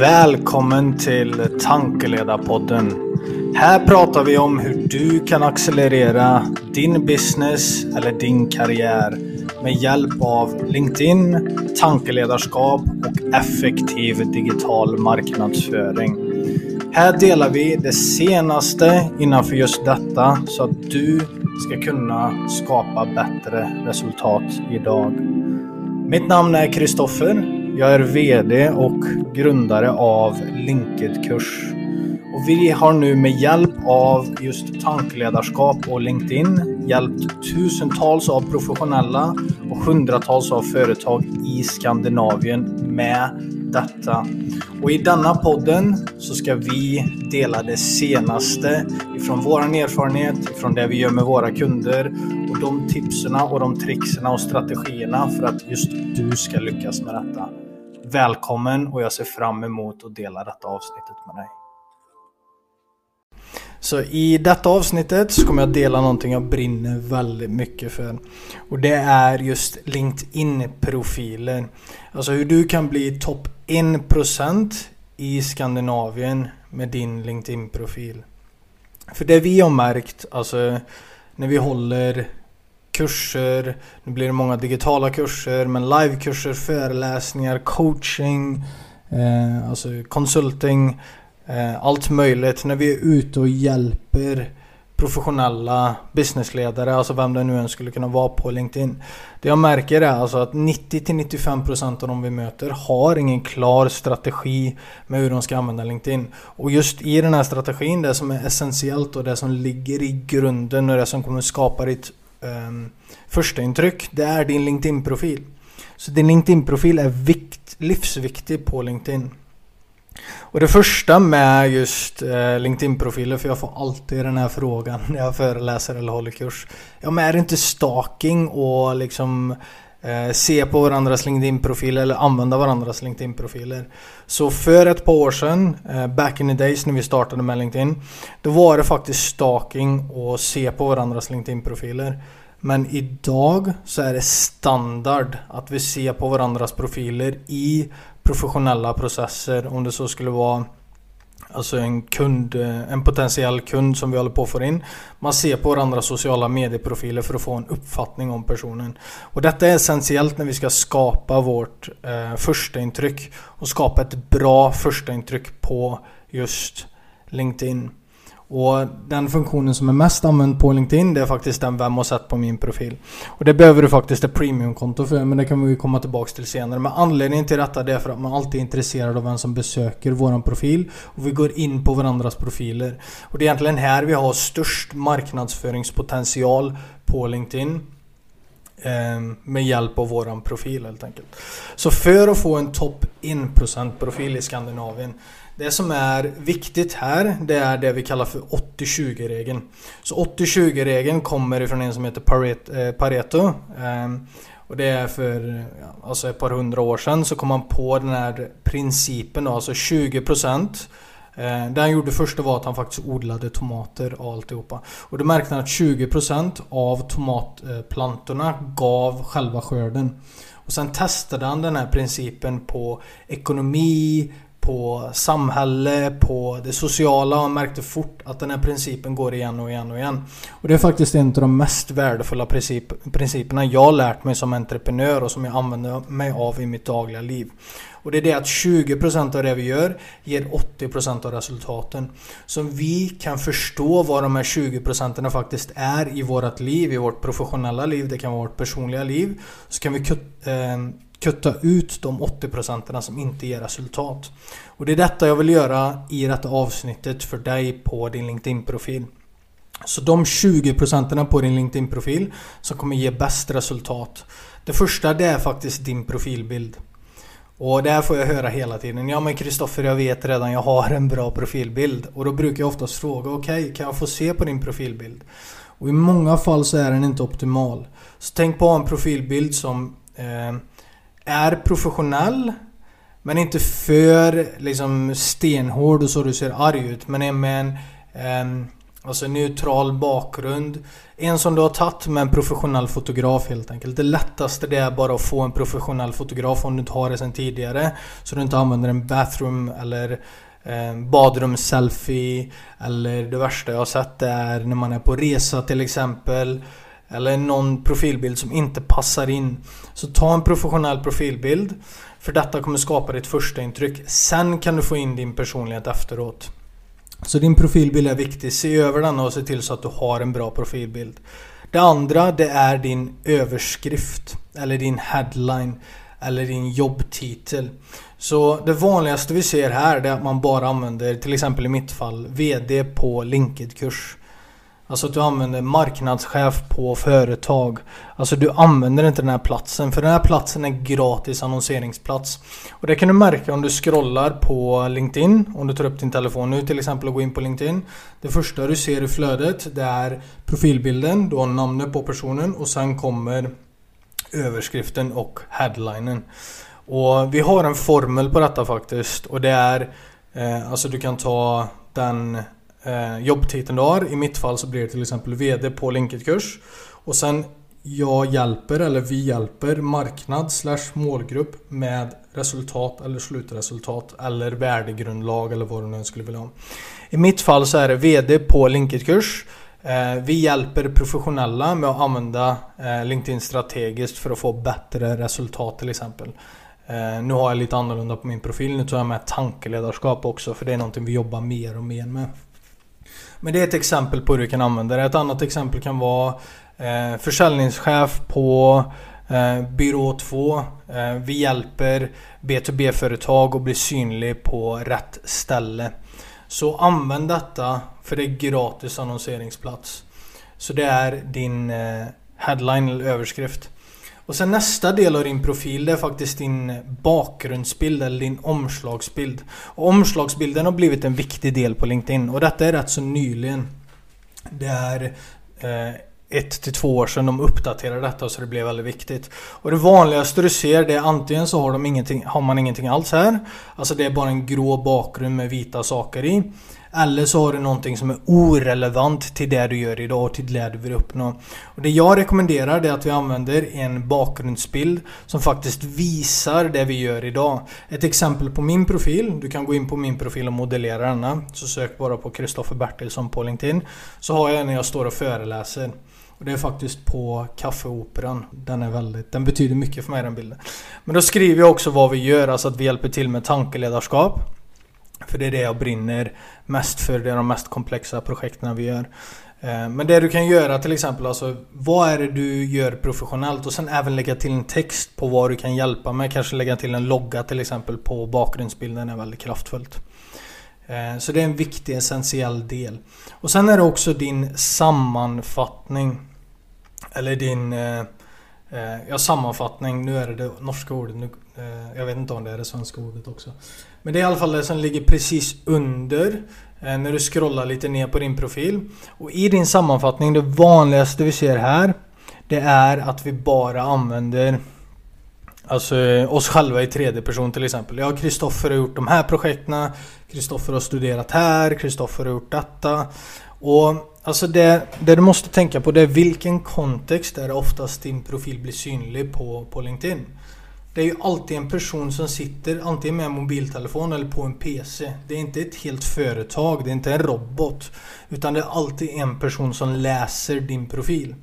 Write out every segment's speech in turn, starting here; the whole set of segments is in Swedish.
Välkommen till Tankeledarpodden. Här pratar vi om hur du kan accelerera din business eller din karriär med hjälp av LinkedIn, tankeledarskap och effektiv digital marknadsföring. Här delar vi det senaste innanför just detta så att du ska kunna skapa bättre resultat idag. Mitt namn är Kristoffer jag är VD och grundare av Linked-kurs. Och vi har nu med hjälp av just tankledarskap och LinkedIn hjälpt tusentals av professionella och hundratals av företag i Skandinavien med detta. Och i denna podden så ska vi dela det senaste ifrån vår erfarenhet, ifrån det vi gör med våra kunder och de tipsen och de trickserna och strategierna för att just du ska lyckas med detta. Välkommen och jag ser fram emot att dela detta avsnittet med dig. Så i detta avsnittet så kommer jag dela någonting jag brinner väldigt mycket för. Och det är just LinkedIn-profiler. Alltså hur du kan bli topp 1% i Skandinavien med din LinkedIn-profil. För det vi har märkt, alltså när vi håller kurser. Nu blir det många digitala kurser, men livekurser, föreläsningar, coaching, eh, alltså consulting, Eh, allt möjligt. När vi är ute och hjälper professionella businessledare, alltså vem det nu än skulle kunna vara på LinkedIn. Det jag märker är alltså att 90-95% av de vi möter har ingen klar strategi med hur de ska använda LinkedIn. Och just i den här strategin, det som är essentiellt och det som ligger i grunden och det som kommer skapa ditt ehm, um, första intryck, det är din LinkedIn-profil. Så din LinkedIn-profil är vikt, livsviktig på LinkedIn. Och det första med just eh, LinkedIn-profiler, för jag får alltid den här frågan när jag föreläser eller håller kurs. Ja men är det inte stalking och liksom eh, se på varandras LinkedIn-profiler eller använda varandras LinkedIn-profiler. Så för ett par år sedan, eh, back in the days när vi startade med LinkedIn, då var det faktiskt stalking och se på varandras LinkedIn-profiler. Men idag så är det standard att vi ser på varandras profiler i professionella processer. Om det så skulle vara Alltså en kund, eh, en potentiell kund som vi håller på att få in. Man ser på varandras sociala medieprofiler för att få en uppfattning om personen. Och detta är essentiellt när vi ska skapa vårt eh, första intryck och skapa ett bra första intryck på just LinkedIn. Och den funktionen som är mest använd på LinkedIn det är faktiskt den vem har sett på min profil. Och det behöver du faktiskt ett premiumkonto för men det kan vi komma tillbaks till senare. Men anledningen till detta det är för att man alltid är intresserad av vem som besöker våran profil. Och vi går in på varandras profiler. Och det är egentligen här vi har störst marknadsföringspotential på LinkedIn ehm, med hjälp av våran profil helt enkelt. Så för att få en topp 1% profil i Skandinavien det som är viktigt här, det är det vi kallar för 80-20-regeln. Så 80-20-regeln kommer ifrån en som heter eh, Pareto. Ehm, och det är för alltså ett par hundra år sedan så kom man på den här principen då, alltså 20% ehm, det han gjorde först var att han faktiskt odlade tomater och alltihopa. Och då märkte han att 20% av tomatplantorna gav själva skörden. Och sen testade han den här principen på ekonomi, på samhälle, på det sociala och märkte fort att den här principen går igen och igen och igen. Och det är faktiskt en av de mest värdefulla princip principerna jag lärt mig som entreprenör och som jag använder mig av i mitt dagliga liv. Och det är det att 20% av det vi gör ger 80% av resultaten. Så om vi kan förstå vad de här 20% faktiskt är i vårt liv, i vårt professionella liv, det kan vara vårt personliga liv, så kan vi eh, kutta ut de 80% som inte ger resultat. Och det är detta jag vill göra i detta avsnittet för dig på din LinkedIn-profil. Så de 20% på din LinkedIn-profil som kommer ge bäst resultat. Det första det är faktiskt din profilbild. Och det här får jag höra hela tiden. Ja men Kristoffer jag vet redan jag har en bra profilbild. Och då brukar jag oftast fråga okej okay, kan jag få se på din profilbild? Och i många fall så är den inte optimal. Så tänk på att ha en profilbild som eh, är professionell men inte för liksom stenhård och så du ser arg ut men är med en, eh, Alltså neutral bakgrund. En som du har tagit med en professionell fotograf helt enkelt. Det lättaste det är bara att få en professionell fotograf om du inte har det sedan tidigare. Så du inte använder en bathroom eller eh, badrumsselfie. Eller det värsta jag har sett är när man är på resa till exempel. Eller någon profilbild som inte passar in. Så ta en professionell profilbild. För detta kommer skapa ditt första intryck. Sen kan du få in din personlighet efteråt. Så din profilbild är viktig. Se över den och se till så att du har en bra profilbild. Det andra det är din överskrift. Eller din headline. Eller din jobbtitel. Så det vanligaste vi ser här är att man bara använder, till exempel i mitt fall, VD på LinkedIn-kurs. Alltså att du använder marknadschef på företag. Alltså du använder inte den här platsen. För den här platsen är gratis annonseringsplats. Och det kan du märka om du scrollar på LinkedIn. Om du tar upp din telefon nu till exempel och går in på LinkedIn. Det första du ser i flödet det är profilbilden. Du har namnet på personen och sen kommer överskriften och headlinen. Och vi har en formel på detta faktiskt. Och det är eh, Alltså du kan ta den eh, jobbtiteln du har. I mitt fall så blir det till exempel VD på LinkedKurs. Och sen jag hjälper eller vi hjälper marknad slash målgrupp med resultat eller slutresultat eller värdegrundlag eller vad du nu skulle vilja ha. I mitt fall så är det VD på LinkedKurs. Eh, vi hjälper professionella med att använda eh, LinkedIn strategiskt för att få bättre resultat till exempel. Eh, nu har jag lite annorlunda på min profil. Nu tar jag med tankeledarskap också för det är någonting vi jobbar mer och mer med. Men det är ett exempel på hur du kan använda det. Ett annat exempel kan vara eh, försäljningschef på eh, byrå 2. Eh, vi hjälper B2B-företag att bli synlig på rätt ställe. Så använd detta för det är gratis annonseringsplats. Så det är din eh, headline eller överskrift. Och sen nästa del av din profil det är faktiskt din bakgrundsbild eller din omslagsbild. Och omslagsbilden har blivit en viktig del på LinkedIn och detta är rätt så nyligen. Det är eh, ett till två år sedan de uppdaterade detta så det blev väldigt viktigt. Och det vanligaste du ser det är antingen så har, de ingenting, har man ingenting alls här. Alltså det är bara en grå bakgrund med vita saker i. Eller så har du någonting som är orelevant till det du gör idag och till det du vill uppnå. Och det jag rekommenderar är att vi använder en bakgrundsbild som faktiskt visar det vi gör idag. Ett exempel på min profil, du kan gå in på min profil och modellera denna. Så sök bara på Kristoffer Bertilsson på LinkedIn. Så har jag när jag står och föreläser. Och det är faktiskt på Kaffeoperan. Den är väldigt, den betyder mycket för mig den bilden. Men då skriver jag också vad vi gör, alltså att vi hjälper till med tankeledarskap. För det är det jag brinner mest för. Det är de mest komplexa projekten vi gör. Eh, men det du kan göra till exempel, alltså vad är det du gör professionellt och sen även lägga till en text på vad du kan hjälpa med. Kanske lägga till en logga till exempel på bakgrundsbilden är väldigt kraftfullt. Eh, så det är en viktig essentiell del. Och sen är det också din sammanfattning. Eller din eh, eh, Ja, sammanfattning. Nu är det det norska ordet. Nu, eh, jag vet inte om det är det svenska ordet också. Men det är i alla fall det som ligger precis under eh, när du scrollar lite ner på din profil. Och i din sammanfattning, det vanligaste vi ser här det är att vi bara använder Alltså oss själva i tredje person till exempel. Ja, Kristoffer har gjort de här projekten. Kristoffer har studerat här. Kristoffer har gjort detta. Och alltså det, det du måste tänka på det är vilken kontext är det oftast din profil blir synlig på, på LinkedIn. Det är ju alltid en person som sitter antingen med en mobiltelefon eller på en PC. Det är inte ett helt företag, det är inte en robot. Utan det är alltid en person som läser din profil.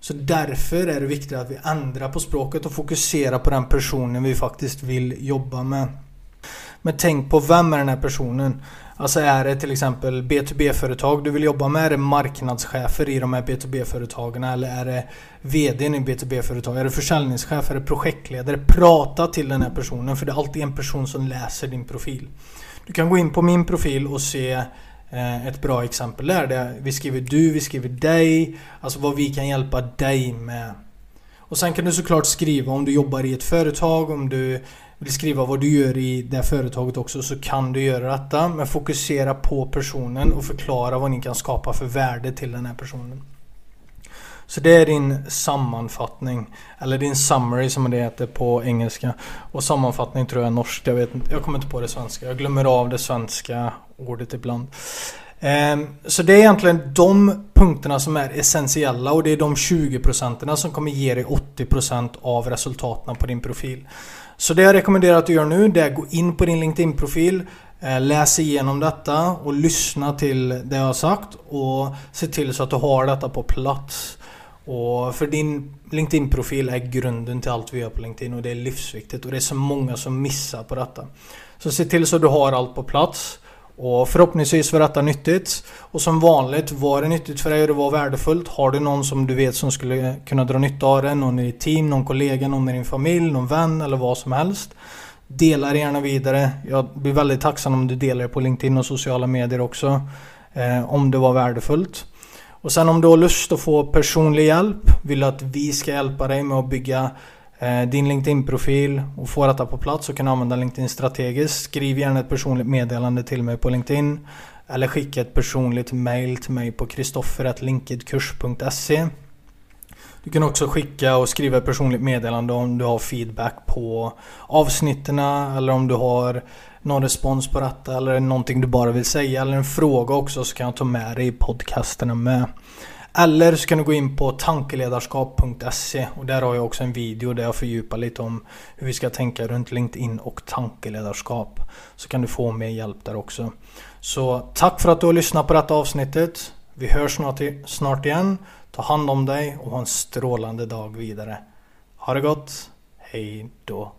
Så därför är det viktigt att vi ändrar på språket och fokuserar på den personen vi faktiskt vill jobba med. Men tänk på vem är den här personen? Alltså är det till exempel B2B-företag du vill jobba med? Är det marknadschefer i de här B2B-företagen? Eller är det VDn i B2B-företag? Är det försäljningschef? Är det projektledare? Prata till den här personen för det är alltid en person som läser din profil. Du kan gå in på min profil och se eh, ett bra exempel där. där. Vi skriver du, vi skriver dig. Alltså vad vi kan hjälpa dig med. Och sen kan du såklart skriva om du jobbar i ett företag, om du vill skriva vad du gör i det företaget också så kan du göra detta. Men fokusera på personen och förklara vad ni kan skapa för värde till den här personen. Så det är din sammanfattning. Eller din summary som det heter på engelska. Och sammanfattning tror jag är norskt. Jag, vet inte, jag kommer inte på det svenska. Jag glömmer av det svenska ordet ibland. Ehm, så det är egentligen de punkterna som är essentiella och det är de 20 procenten som kommer ge dig 80% av resultaten på din profil. Så det jag rekommenderar att du gör nu det är att gå in på din LinkedIn-profil eh, Läs igenom detta och lyssna till det jag har sagt och se till så att du har detta på plats. Och för din LinkedIn-profil är grunden till allt vi gör på LinkedIn och det är livsviktigt och det är så många som missar på detta. Så se till så att du har allt på plats. Och förhoppningsvis var detta nyttigt. Och som vanligt, var det nyttigt för dig och det var värdefullt? Har du någon som du vet som skulle kunna dra nytta av det? Någon i ditt team, någon kollega, någon i din familj, någon vän eller vad som helst. Dela det gärna vidare. Jag blir väldigt tacksam om du delar det på LinkedIn och sociala medier också. Eh, om det var värdefullt. Och sen om du har lust att få personlig hjälp, vill att vi ska hjälpa dig med att bygga Eh, din LinkedIn-profil och få detta på plats och kunna använda LinkedIn strategiskt. Skriv gärna ett personligt meddelande till mig på LinkedIn. Eller skicka ett personligt mail till mig på kristoffer.linkedkurs.se Du kan också skicka och skriva ett personligt meddelande om du har feedback på avsnitten eller om du har någon respons på detta eller någonting du bara vill säga eller en fråga också så kan jag ta med dig i podcasterna med. Eller så kan du gå in på tankeledarskap.se och där har jag också en video där jag fördjupar lite om hur vi ska tänka runt LinkedIn och tankeledarskap. Så kan du få mer hjälp där också. Så tack för att du har lyssnat på detta avsnittet. Vi hörs snart, snart igen. Ta hand om dig och ha en strålande dag vidare. Ha det gott. Hej då.